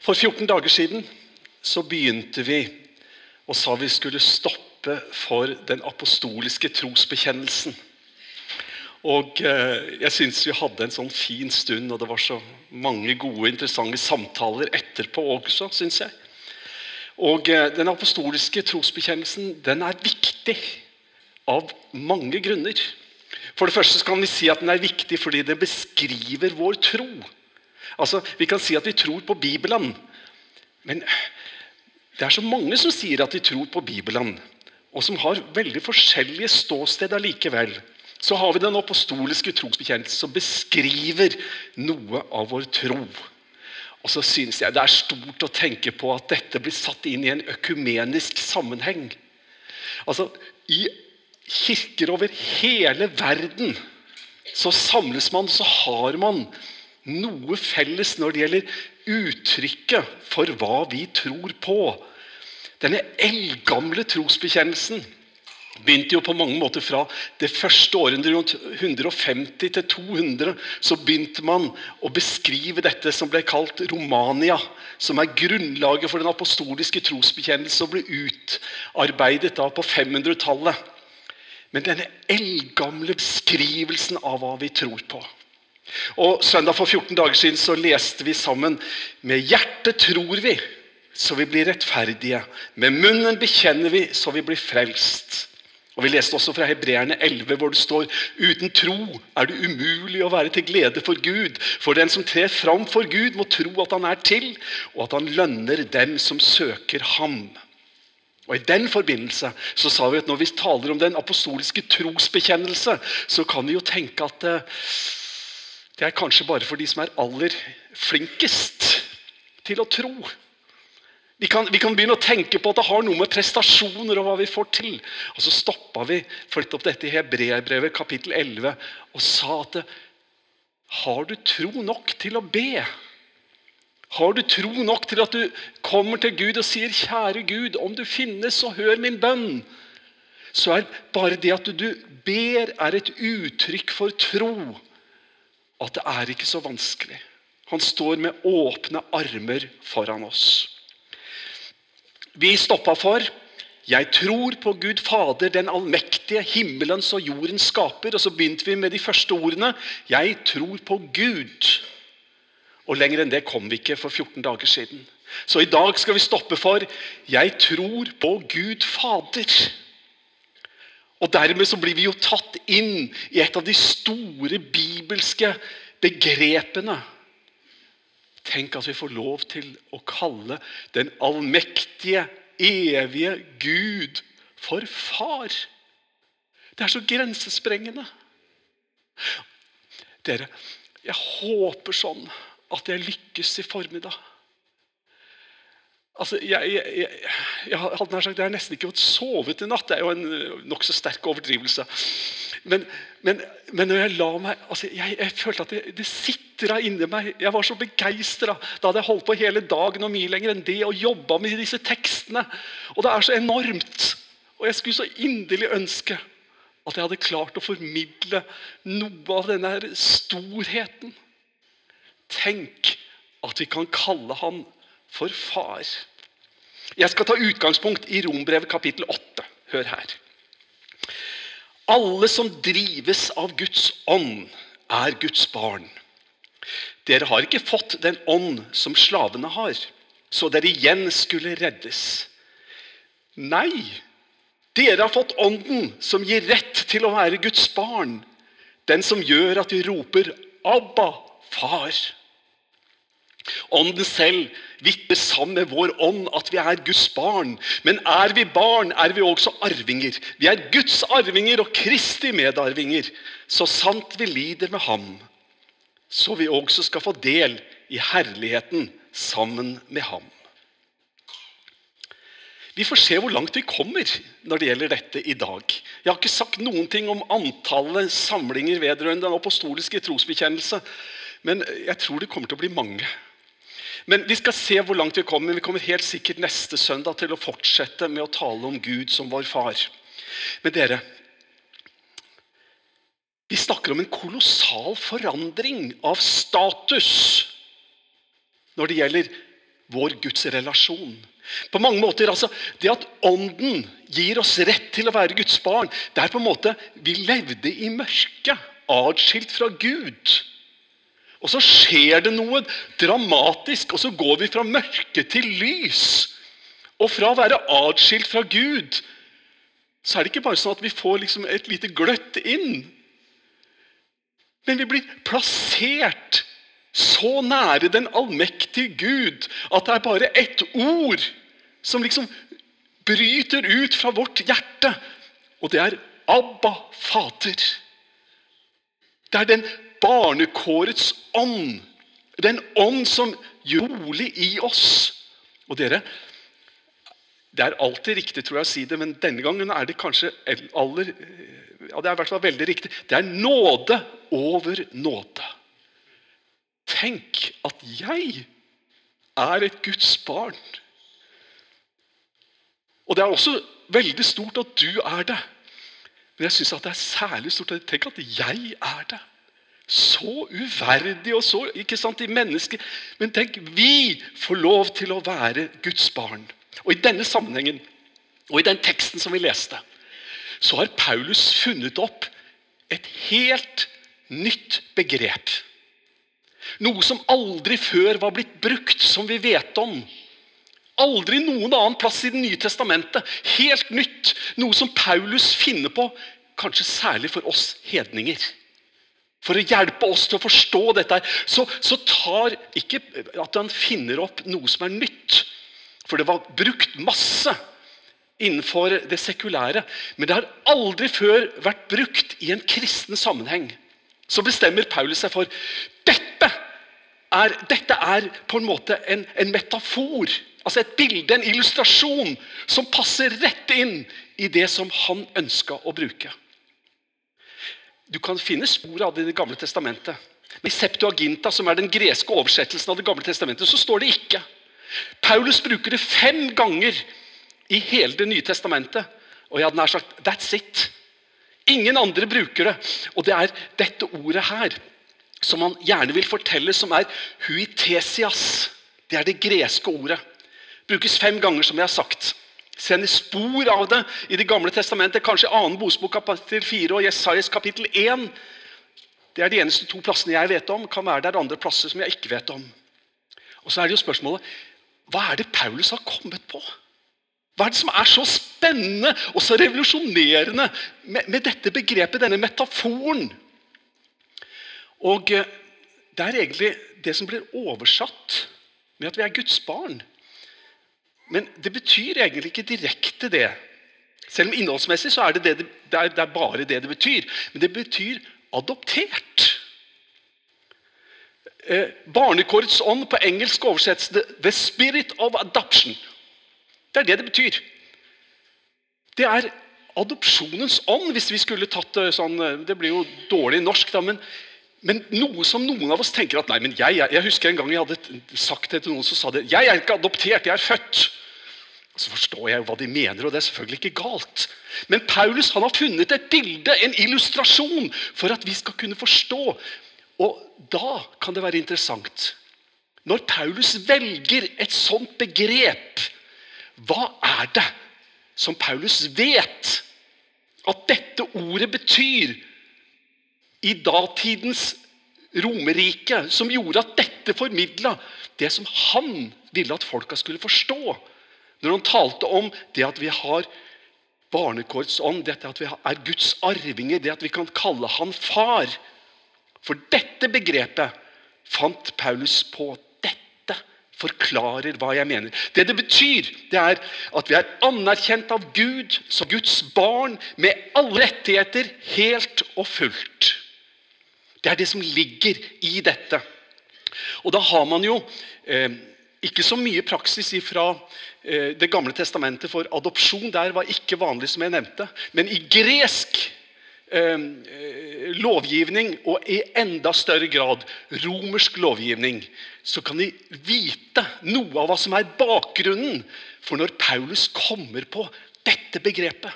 For 14 dager siden så begynte vi og sa vi skulle stoppe for den apostoliske trosbekjennelsen. Og eh, jeg syns vi hadde en sånn fin stund, og det var så mange gode, interessante samtaler etterpå også, syns jeg. Og eh, den apostoliske trosbekjennelsen den er viktig av mange grunner. For det første kan vi si at den er viktig fordi den beskriver vår tro. Altså, Vi kan si at vi tror på Bibelen, men det er så mange som sier at de tror på Bibelen, og som har veldig forskjellige ståsteder likevel. Så har vi den apostoliske trosbekjennelse som beskriver noe av vår tro. Og så synes jeg det er stort å tenke på at dette blir satt inn i en økumenisk sammenheng. Altså, I kirker over hele verden så samles man, så har man noe felles når det gjelder uttrykket for hva vi tror på. Denne eldgamle trosbekjennelsen begynte jo på mange måter fra det første århundret, rundt 150 til 200. Så begynte man å beskrive dette som ble kalt Romania. Som er grunnlaget for den apostoliske trosbekjennelse og ble utarbeidet da på 500-tallet. Men denne eldgamle beskrivelsen av hva vi tror på. Og Søndag for 14 dager siden så leste vi sammen Med hjertet tror vi, så vi blir rettferdige. Med munnen bekjenner vi, så vi blir frelst. Og Vi leste også fra Hebreerne 11, hvor det står uten tro er det umulig å være til glede for Gud. For den som trer fram for Gud, må tro at han er til, og at han lønner dem som søker ham. Og I den forbindelse så sa vi at når vi taler om den apostoliske trosbekjennelse, så kan vi jo tenke at det, er kanskje bare for de som er aller flinkest til å tro. Vi kan, vi kan, begynne å tenke på at det har noe med prestasjoner og hva vi får til. Og Så stoppa vi flytte opp dette i Hebreerbrevet kapittel 11 og sa at har du tro nok til å be? Har du tro nok til at du kommer til Gud og sier, 'Kjære Gud, om du finnes, så hør min bønn', så er bare det at du ber, er et uttrykk for tro. At det er ikke så vanskelig. Han står med åpne armer foran oss. Vi stoppa for 'Jeg tror på Gud Fader, den allmektige, himmelens og jordens skaper'. Og så begynte vi med de første ordene 'Jeg tror på Gud'. Og lenger enn det kom vi ikke for 14 dager siden. Så i dag skal vi stoppe for 'Jeg tror på Gud Fader'. Og Dermed så blir vi jo tatt inn i et av de store bibelske begrepene. Tenk at vi får lov til å kalle den allmektige, evige Gud for far. Det er så grensesprengende. Dere, jeg håper sånn at jeg lykkes i formiddag. Altså, jeg, jeg, jeg, jeg, hadde sagt, jeg har nesten ikke fått sovet i natt. Det er jo en eh, nokså sterk overdrivelse. Men, men, men, når jeg la meg altså, jeg, følte at det, det sitra inni meg. Jeg var så begeistra. Da hadde jeg holdt på hele dagen og mye lenger enn det og jobba med disse tekstene. Og det er så enormt. Og jeg skulle så inderlig ønske at jeg hadde klart å formidle noe av denne storheten. Tenk at vi kan kalle han for far. Jeg skal ta utgangspunkt i Rombrevet kapittel 8. Hør her. Alle som drives av Guds ånd, er Guds barn. Dere har ikke fått den ånd som slavene har, så dere igjen skulle reddes. Nei, dere har fått ånden som gir rett til å være Guds barn. Den som gjør at vi roper 'Abba, far'. Ånden selv vitner sammen med vår ånd at vi er Guds barn. Men er vi barn, er vi også arvinger. Vi er Guds arvinger og Kristi medarvinger. Så sant vi lider med ham, så vi også skal få del i herligheten sammen med ham. Vi får se hvor langt vi kommer når det gjelder dette i dag. Jeg har ikke sagt noen ting om antallet samlinger vedrørende den apostoliske trosbekjennelse, men jeg tror det kommer til å bli mange. Men Vi skal se hvor langt vi kommer. Vi kommer helt sikkert neste søndag til å fortsette med å tale om Gud som vår far. Men dere, vi snakker om en kolossal forandring av status når det gjelder vår Guds relasjon. På mange måter, altså, Det at Ånden gir oss rett til å være Guds barn, det er på en måte Vi levde i mørket, atskilt fra Gud. Og så skjer det noe dramatisk, og så går vi fra mørke til lys. Og fra å være atskilt fra Gud, så er det ikke bare sånn at vi får liksom et lite gløtt inn. Men vi blir plassert så nære den allmektige Gud at det er bare ett ord som liksom bryter ut fra vårt hjerte. Og det er Abba, Fader. Det er den barnekårets ånd. Den ånd som gjør rolig i oss. Og dere, det er alltid riktig tror jeg å si det, men denne gangen er det kanskje aller ja, det er i hvert fall veldig riktig. Det er nåde over nåde. Tenk at jeg er et Guds barn. Og det er også veldig stort at du er det. Men jeg syns det er særlig stort. Tenk at jeg er det. Så uverdig og så ikke sant, i mennesket. Men tenk, vi får lov til å være Guds barn. Og I denne sammenhengen og i den teksten som vi leste, så har Paulus funnet opp et helt nytt begrep. Noe som aldri før var blitt brukt, som vi vet om. Aldri noen annen plass i Det nye testamentet. Helt nytt. Noe som Paulus finner på, kanskje særlig for oss hedninger. For å hjelpe oss til å forstå dette, så, så tar ikke at han finner opp noe som er nytt. For det var brukt masse innenfor det sekulære. Men det har aldri før vært brukt i en kristen sammenheng. Så bestemmer Paulus seg for dette er, dette er på en måte en, en metafor. Altså et bilde, en illustrasjon, som passer rett inn i det som han ønska å bruke. Du kan finne spor av det i Det gamle testamentet. Men I Septuaginta, som er den greske oversettelsen av Det gamle testamentet, så står det ikke. Paulus bruker det fem ganger i hele Det nye testamentet. Og jeg hadde nær sagt that's it. Ingen andre bruker det. Og det er dette ordet her som man gjerne vil fortelle, som er huitesias. Det er det greske ordet. Brukes fem ganger, som jeg har sagt. Sender spor av det i Det gamle testamentet, kanskje i annen bosbok kapittel 4 og Jesajas kapittel 1. Det er de eneste to plassene jeg vet om. Kan være det er andre plasser som jeg ikke vet om. Og så er det jo spørsmålet hva er det Paulus har kommet på? Hva er det som er så spennende og så revolusjonerende med, med dette begrepet, denne metaforen? Og eh, Det er egentlig det som blir oversatt med at vi er Guds barn. Men det betyr egentlig ikke direkte det. Selv om innholdsmessig så er det, det, det, er, det er bare det det betyr. Men det betyr adoptert. Eh, barnekårets ånd på engelsk oversettes the, 'the spirit of adoption'. Det er det det betyr. Det er adopsjonens ånd, hvis vi skulle tatt det sånn Det blir jo dårlig norsk, da, men, men noe som noen av oss tenker at nei, men jeg, jeg husker en gang jeg hadde sagt det til noen som sa det. Jeg er ikke adoptert, jeg er født. Så forstår jeg hva de mener, og det er selvfølgelig ikke galt. Men Paulus han har funnet et bilde, en illustrasjon, for at vi skal kunne forstå. Og da kan det være interessant. Når Paulus velger et sånt begrep hva er det som Paulus vet at dette ordet betyr i datidens Romerike, som gjorde at dette formidla det som han ville at folka skulle forstå? Når han talte om det at vi har barnekårets ånd, dette at vi er Guds arvinger, det at vi kan kalle han far. For dette begrepet fant Paulus på Dette forklarer hva jeg mener. Det det betyr, det er at vi er anerkjent av Gud som Guds barn med alle rettigheter helt og fullt. Det er det som ligger i dette. Og da har man jo eh, ikke så mye praksis fra eh, Det gamle testamentet for adopsjon. Der var ikke vanlig, som jeg nevnte. Men i gresk eh, lovgivning, og i enda større grad romersk lovgivning, så kan de vite noe av hva som er bakgrunnen for når Paulus kommer på dette begrepet.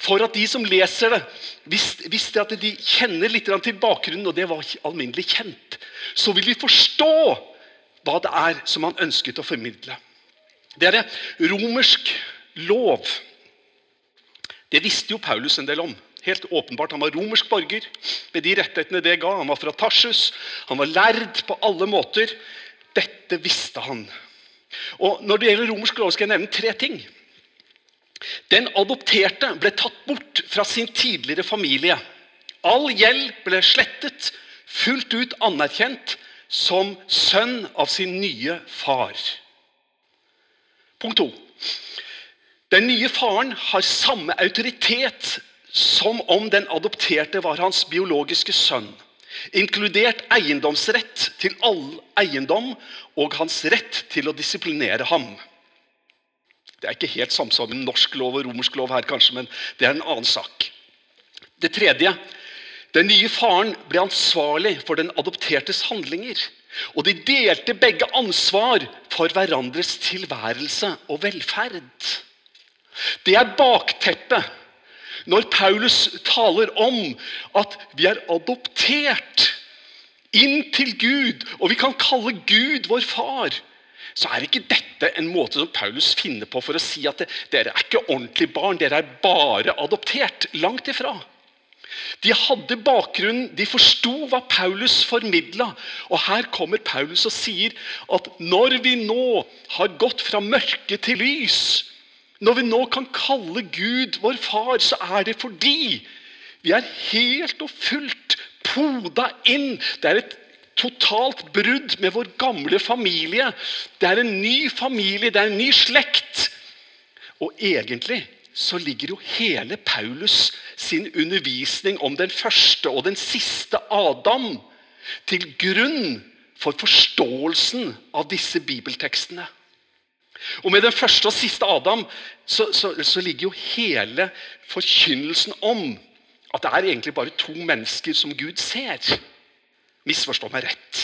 For at de som leser det, hvis at de kjenner litt til bakgrunnen, og det var alminnelig kjent, så vil de forstå hva det er som han ønsket å formidle. Det er romersk lov. Det visste jo Paulus en del om. Helt åpenbart, Han var romersk borger med de rettighetene det ga. Han var fra Tarsus. Han var lærd på alle måter. Dette visste han. Og Når det gjelder romersk lov, skal jeg nevne tre ting. Den adopterte ble tatt bort fra sin tidligere familie. All gjeld ble slettet, fullt ut anerkjent som sønn av sin nye far. Punkt to. Den nye faren har samme autoritet som om den adopterte var hans biologiske sønn. Inkludert eiendomsrett til all eiendom og hans rett til å disiplinere ham. Det er ikke helt samsvar med norsk lov og romersk lov her, kanskje, men det er en annen sak. Det tredje den nye faren ble ansvarlig for den adoptertes handlinger. Og de delte begge ansvar for hverandres tilværelse og velferd. Det er bakteppet når Paulus taler om at vi er adoptert inn til Gud, og vi kan kalle Gud vår far så er ikke dette en måte som Paulus finner på for å si at dere er ikke ordentlige barn, dere er bare adoptert. Langt ifra. De hadde bakgrunnen, de forsto hva Paulus formidla. Og her kommer Paulus og sier at når vi nå har gått fra mørke til lys, når vi nå kan kalle Gud vår far, så er det fordi vi er helt og fullt poda inn. Det er et totalt brudd med vår gamle familie. Det er en ny familie, det er en ny slekt. Og egentlig så ligger jo hele Paulus sin undervisning om den første og den siste Adam til grunn for forståelsen av disse bibeltekstene. Og Med den første og siste Adam så, så, så ligger jo hele forkynnelsen om at det er egentlig bare to mennesker som Gud ser. Misforstå meg rett.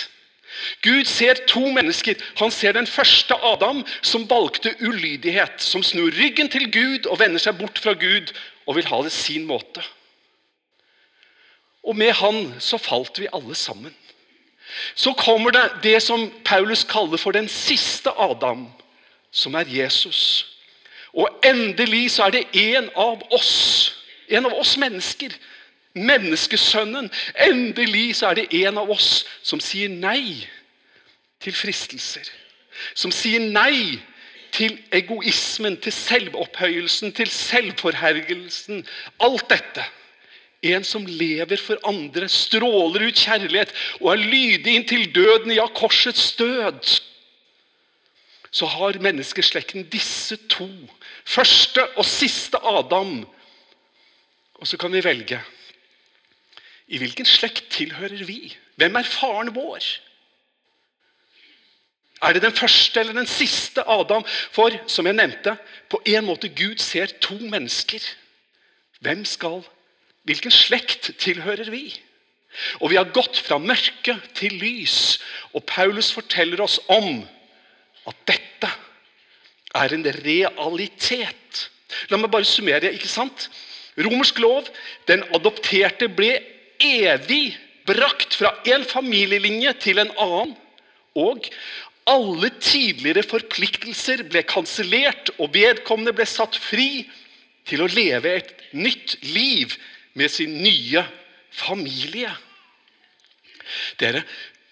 Gud ser to mennesker. Han ser den første Adam, som valgte ulydighet. Som snur ryggen til Gud og vender seg bort fra Gud og vil ha det sin måte. Og med han så falt vi alle sammen. Så kommer det det som Paulus kaller for den siste Adam, som er Jesus. Og endelig så er det en av oss, en av oss mennesker, menneskesønnen. Endelig så er det en av oss som sier nei til fristelser. Som sier nei til egoismen, til selvopphøyelsen, til selvforhergelsen. Alt dette. En som lever for andre, stråler ut kjærlighet og er lydig inntil døden, ja, korsets død. Så har menneskeslekten disse to. Første og siste Adam. Og så kan vi velge. I hvilken slekt tilhører vi? Hvem er faren vår? Er det den første eller den siste Adam? For som jeg nevnte, på en måte Gud ser to mennesker. Hvem skal Hvilken slekt tilhører vi? Og Vi har gått fra mørke til lys. Og Paulus forteller oss om at dette er en realitet. La meg bare summere. ikke sant? Romersk lov, den adopterte ble evig brakt fra en familielinje til en annen. Og alle tidligere forpliktelser ble kansellert, og vedkommende ble satt fri til å leve et nytt liv med sin nye familie. Dere,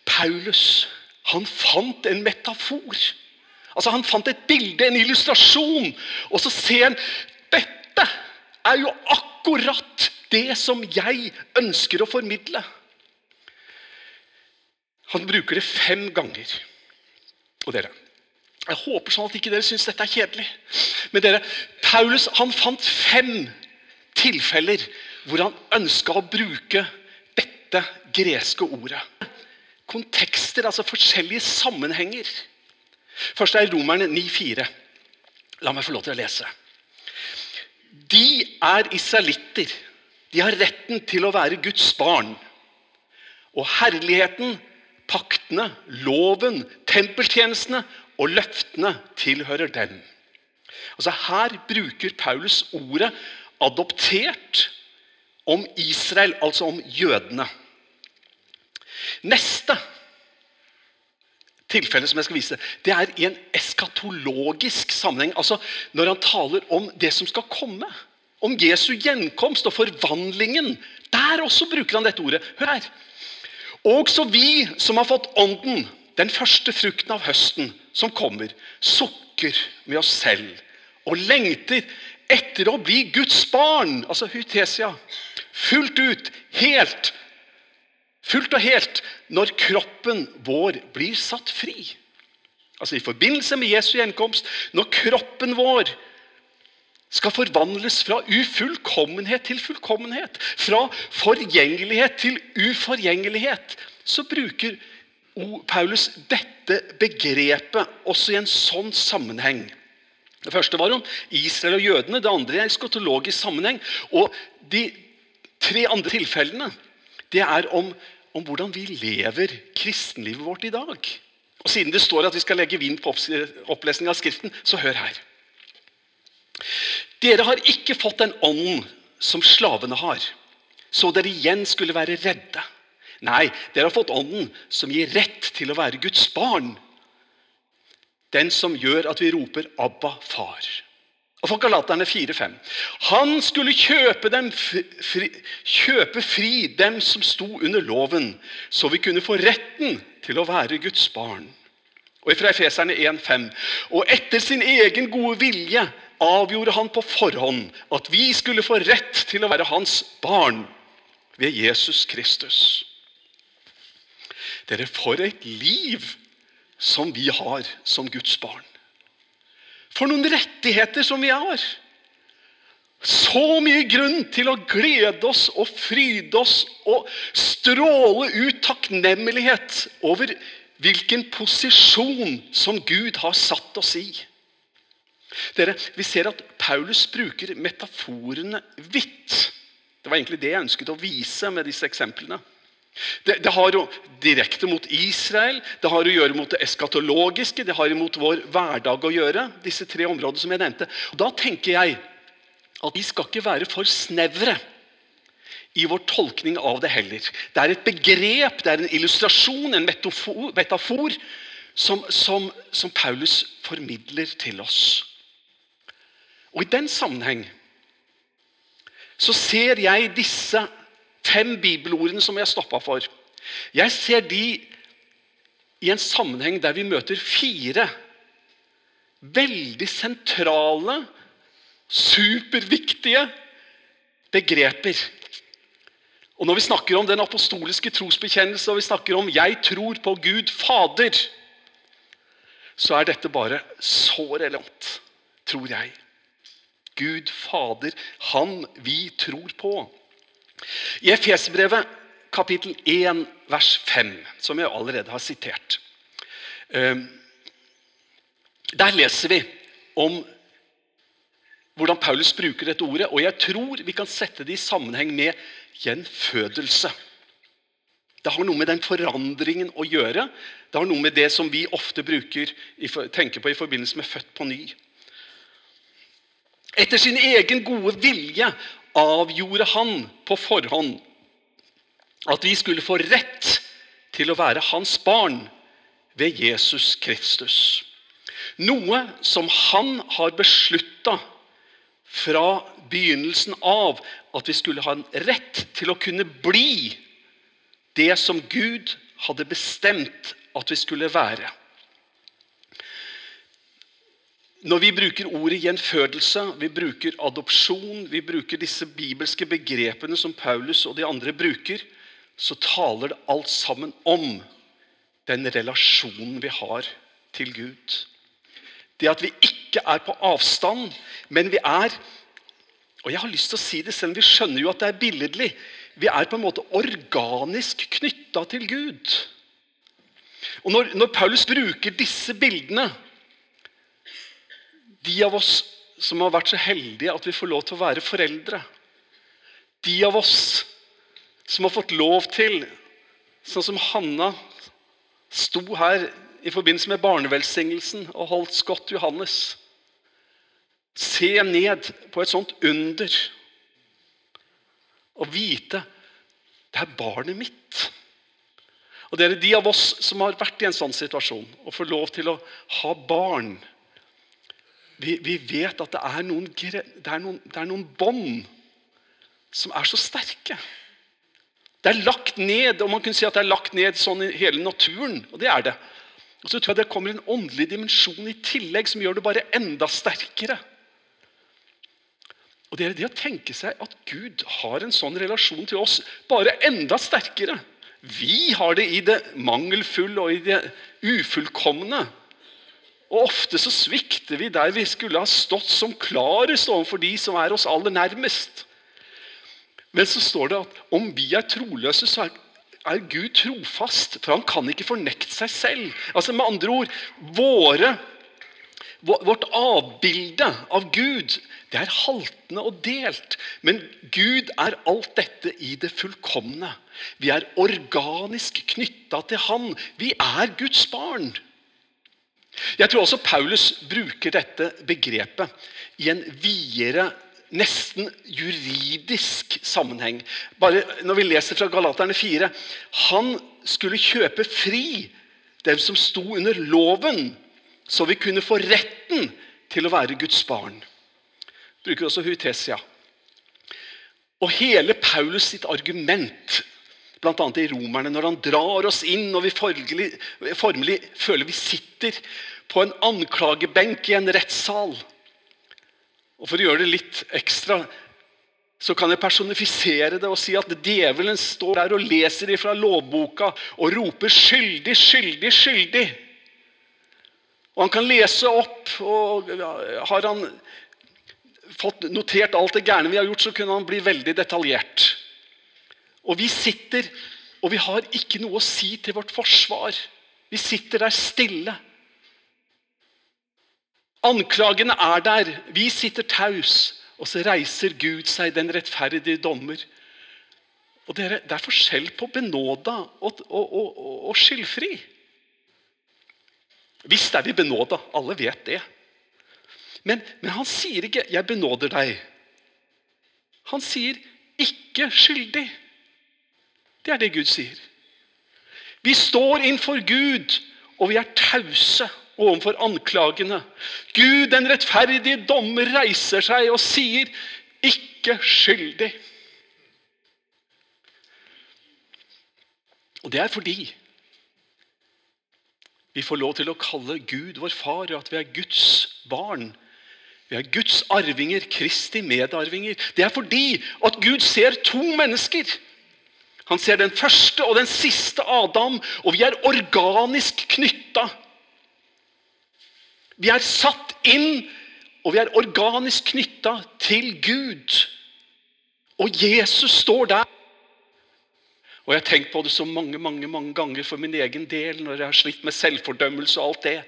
Paulus han fant en metafor. Altså Han fant et bilde, en illustrasjon, og så ser han dette er jo akkurat det som jeg ønsker å formidle. Han bruker det fem ganger. Og dere, Jeg håper sånn at ikke dere syns dette er kjedelig. Men dere, Paulus han fant fem tilfeller hvor han ønska å bruke dette greske ordet. Kontekster, altså forskjellige sammenhenger. Først er Romerne 9,4. La meg få lov til å lese. De er israelitter de har retten til å være Guds barn. Og herligheten, paktene, loven, tempeltjenestene og løftene tilhører dem. Altså Her bruker Paulus ordet 'adoptert' om Israel, altså om jødene. Neste tilfelle som jeg skal vise, det er i en eskatologisk sammenheng. Altså når han taler om det som skal komme. Om Jesu gjenkomst og forvandlingen. Der også bruker han dette ordet. Hør her. Også vi som har fått Ånden, den første frukten av høsten som kommer, sukker med oss selv og lengter etter å bli Guds barn, altså hytesia, fullt ut, helt, fullt og helt, når kroppen vår blir satt fri. Altså i forbindelse med Jesu gjenkomst, når kroppen vår skal forvandles fra ufullkommenhet til fullkommenhet. Fra forgjengelighet til uforgjengelighet. Så bruker Paulus dette begrepet også i en sånn sammenheng. Det første var om Israel og jødene, det andre i skotologisk sammenheng. Og de tre andre tilfellene det er om, om hvordan vi lever kristenlivet vårt i dag. Og Siden det står at vi skal legge vind på opplesning av Skriften, så hør her. Dere har ikke fått den ånden som slavene har, så dere igjen skulle være redde. Nei, dere har fått ånden som gir rett til å være Guds barn. Den som gjør at vi roper 'Abba, far'. Og for Galaterne 4-5. Han skulle kjøpe, fri, kjøpe fri dem som sto under loven, så vi kunne få retten til å være Guds barn. Og fra Efeserne 1,5.: Og etter sin egen gode vilje avgjorde han på forhånd at vi skulle få rett til å være hans barn ved Jesus Kristus. Dere, for et liv som vi har som Guds barn. For noen rettigheter som vi har. Så mye grunn til å glede oss og fryde oss og stråle ut takknemlighet over hvilken posisjon som Gud har satt oss i. Dere, Vi ser at Paulus bruker metaforene vidt. Det var egentlig det jeg ønsket å vise med disse eksemplene. Det, det, har jo direkte mot Israel, det har å gjøre mot det eskatologiske, det har mot vår hverdag å gjøre. disse tre områdene som jeg nevnte. Og Da tenker jeg at vi skal ikke være for snevre i vår tolkning av det heller. Det er et begrep, det er en illustrasjon, en metafor, metafor som, som, som Paulus formidler til oss. Og I den sammenheng så ser jeg disse fem bibelordene som jeg stoppa for. Jeg ser de i en sammenheng der vi møter fire veldig sentrale, superviktige begreper. Og Når vi snakker om den apostoliske trosbekjennelse og vi snakker om 'jeg tror på Gud Fader', så er dette bare så relevant, tror jeg. Gud Fader, Han vi tror på. I Efesbrevet kapittel 1 vers 5, som jeg allerede har sitert, ehm, der leser vi om hvordan Paulus bruker dette ordet. Og jeg tror vi kan sette det i sammenheng med gjenfødelse. Det har noe med den forandringen å gjøre. Det har noe med det som vi ofte bruker, tenker på i forbindelse med født på ny. Etter sin egen gode vilje avgjorde han på forhånd at vi skulle få rett til å være hans barn ved Jesus Kristus. Noe som han har beslutta fra begynnelsen av at vi skulle ha en rett til å kunne bli det som Gud hadde bestemt at vi skulle være. Når vi bruker ordet gjenfødelse, vi bruker adopsjon, vi bruker disse bibelske begrepene som Paulus og de andre bruker, så taler det alt sammen om den relasjonen vi har til Gud. Det at vi ikke er på avstand, men vi er Og jeg har lyst til å si det, selv om vi skjønner jo at det er billedlig. Vi er på en måte organisk knytta til Gud. Og når, når Paulus bruker disse bildene de av oss som har vært så heldige at vi får lov til å være foreldre. De av oss som har fått lov til, sånn som Hanna sto her i forbindelse med barnevelsignelsen og holdt skott Johannes. Se ned på et sånt under og vite det er barnet mitt. Og dere, De av oss som har vært i en sånn situasjon og får lov til å ha barn Vi, vi vet at det er noen, det noen, noen bånd som er så sterke. Det er lagt ned, og man kunne si at det er lagt ned sånn i hele naturen. Og det er det. Og så tror jeg det kommer en åndelig dimensjon i tillegg som gjør det bare enda sterkere. Og Det er det å tenke seg at Gud har en sånn relasjon til oss, bare enda sterkere. Vi har det i det mangelfulle og i det ufullkomne. Og Ofte så svikter vi der vi skulle ha stått som klarest overfor de som er oss aller nærmest. Men så står det at om vi er troløse, så er, Gud trofast. For han kan ikke fornekte seg selv. Altså Med andre ord våre, Vårt avbilde av Gud det er haltende og delt. Men Gud er alt dette i det fullkomne. Vi er organisk knytta til Han. Vi er Guds barn. Jeg tror også Paulus bruker dette begrepet i en videre nesten juridisk sammenheng. Bare når vi leser fra Galaterne 4 Han skulle kjøpe fri dem som sto under loven, så vi kunne få retten til å være Guds barn. Bruker også Hutesia. Og hele Paulus sitt argument, bl.a. i Romerne, når han drar oss inn og vi formelig, formelig føler vi sitter på en anklagebenk i en rettssal og For å gjøre det litt ekstra så kan jeg personifisere det og si at djevelen står der og leser ifra lovboka og roper 'skyldig, skyldig, skyldig'. Og Han kan lese opp, og har han fått notert alt det gærne vi har gjort, så kunne han bli veldig detaljert. Og vi sitter, og vi har ikke noe å si til vårt forsvar. Vi sitter der stille. Anklagene er der. Vi sitter taus. Og så reiser Gud seg, den rettferdige dommer. Og Det er forskjell på benåda og, og, og, og skyldfri. Visst er vi benåda. Alle vet det. Men, men, han sier ikke 'jeg benåder deg'. Han sier 'ikke skyldig'. Det er det Gud sier. Vi står innenfor Gud, og vi er tause overfor anklagene. Gud, den rettferdige dommer, reiser seg og sier, 'Ikke skyldig'. Og Det er fordi vi får lov til å kalle Gud vår far, og at vi er Guds barn. Vi er Guds arvinger, Kristi medarvinger. Det er fordi at Gud ser to mennesker. Han ser den første og den siste Adam, og vi er organisk knytta vi er satt inn, og vi er organisk knytta til Gud. Og Jesus står der. Og Jeg har tenkt på det så mange mange, mange ganger for min egen del når jeg har slitt med selvfordømmelse og alt det.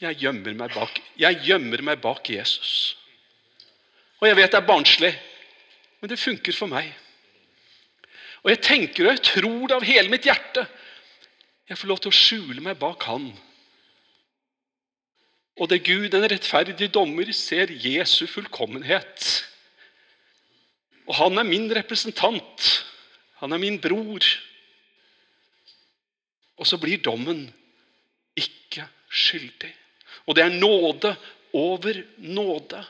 Jeg gjemmer meg bak, jeg gjemmer meg bak Jesus. Og jeg vet det er barnslig, men det funker for meg. Og jeg tenker og jeg tror det av hele mitt hjerte. Jeg får lov til å skjule meg bak Han og det Gud, den rettferdige dommer, ser Jesu fullkommenhet. Og han er min representant. Han er min bror. Og så blir dommen ikke skyldig. Og det er nåde over nåde.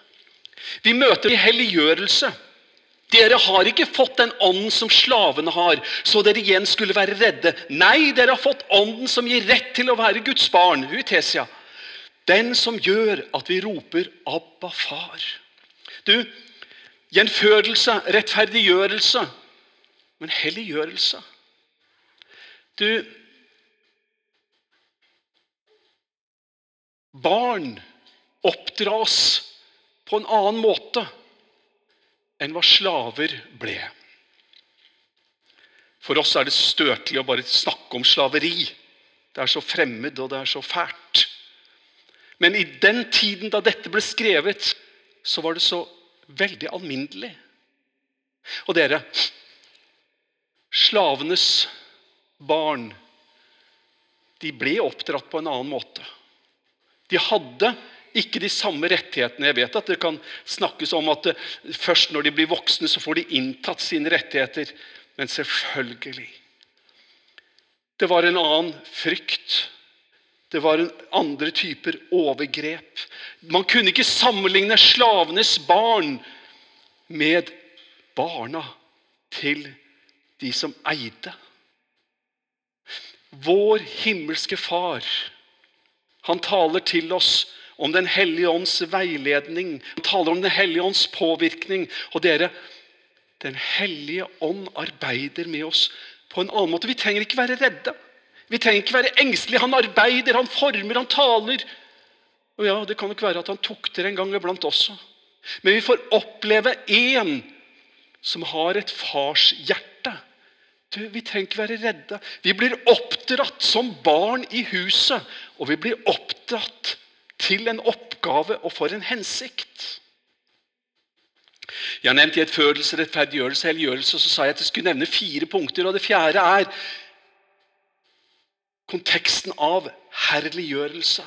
Vi møter i helliggjørelse. Dere har ikke fått den ånden som slavene har, så dere igjen skulle være redde. Nei, dere har fått ånden som gir rett til å være Guds barn. Utesia. Den som gjør at vi roper 'Abba, far'. Du, gjenfødelse, rettferdiggjørelse, men helliggjørelse. Du Barn oppdras på en annen måte enn hva slaver ble. For oss er det støtelig å bare snakke om slaveri. Det er så fremmed, og det er så fælt. Men i den tiden da dette ble skrevet, så var det så veldig alminnelig. Og dere Slavenes barn de ble oppdratt på en annen måte. De hadde ikke de samme rettighetene. Jeg vet at det kan snakkes om at først når de blir voksne, så får de inntatt sine rettigheter. Men selvfølgelig Det var en annen frykt. Det var andre typer overgrep. Man kunne ikke sammenligne slavenes barn med barna til de som eide. Vår himmelske Far, han taler til oss om Den hellige ånds veiledning. Han taler om Den hellige ånds påvirkning. Og dere, Den hellige ånd arbeider med oss på en annen måte. Vi trenger ikke være redde. Vi trenger ikke være engstelige. Han arbeider, han former, han taler. Og ja, Det kan nok være at han tukter en gang iblant også. Men vi får oppleve en som har et farshjerte. Vi trenger ikke være redde. Vi blir oppdratt som barn i huset, og vi blir oppdratt til en oppgave og for en hensikt. Jeg har nevnt i et fødelse, rettferdiggjørelse, helliggjørelse, så sa jeg at jeg skulle nevne fire punkter. og Det fjerde er konteksten av herliggjørelse.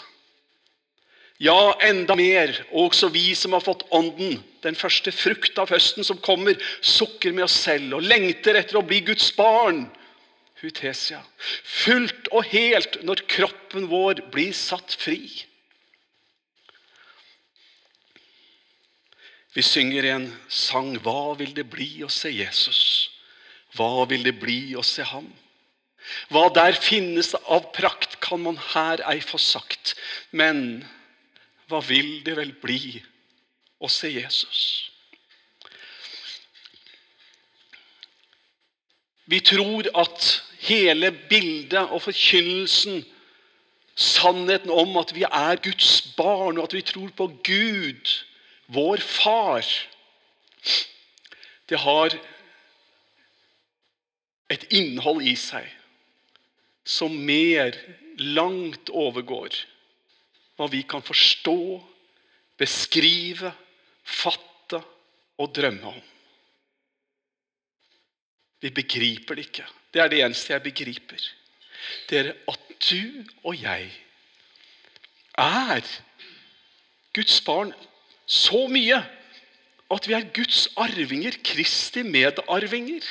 Ja, enda mer. Også vi som har fått Ånden, den første frukt av høsten som kommer, sukker med oss selv og lengter etter å bli Guds barn. Hutesia. Fullt og helt når kroppen vår blir satt fri. Vi synger en sang 'Hva vil det bli å se Jesus'? Hva vil det bli å se ham? Hva der finnes av prakt, kan man her ei få sagt. Men hva vil det vel bli å se Jesus? Vi tror at hele bildet og forkynnelsen, sannheten om at vi er Guds barn, og at vi tror på Gud, vår far, det har et innhold i seg som mer langt overgår hva vi kan forstå, beskrive, fatte og drømme om. Vi begriper det ikke. Det er det eneste jeg begriper. Det er at du og jeg er Guds barn så mye at vi er Guds arvinger, Kristi medarvinger.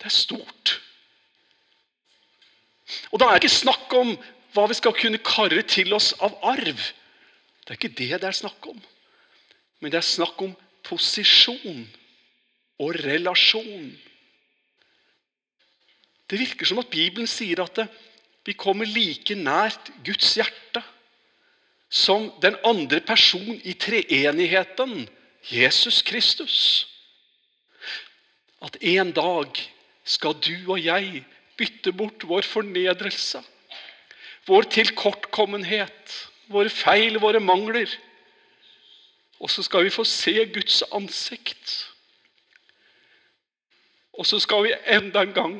Det er stort. Og da er det ikke snakk om hva vi skal kunne karre til oss av arv. Det er ikke det det er snakk om. Men det er snakk om posisjon og relasjon. Det virker som at Bibelen sier at vi kommer like nært Guds hjerte som den andre person i treenigheten, Jesus Kristus. At en dag skal du og jeg bytte bort vår fornedrelse, vår tilkortkommenhet, våre feil, våre mangler. Og så skal vi få se Guds ansikt. Og så skal vi enda en gang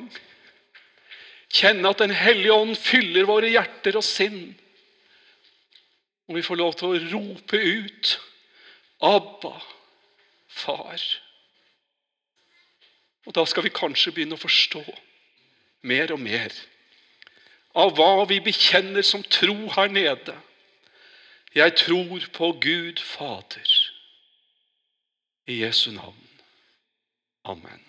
kjenne at Den hellige ånd fyller våre hjerter og sinn. Og vi får lov til å rope ut Abba, far. Og da skal vi kanskje begynne å forstå mer og mer av hva vi bekjenner som tro her nede. Jeg tror på Gud Fader. I Jesu navn. Amen.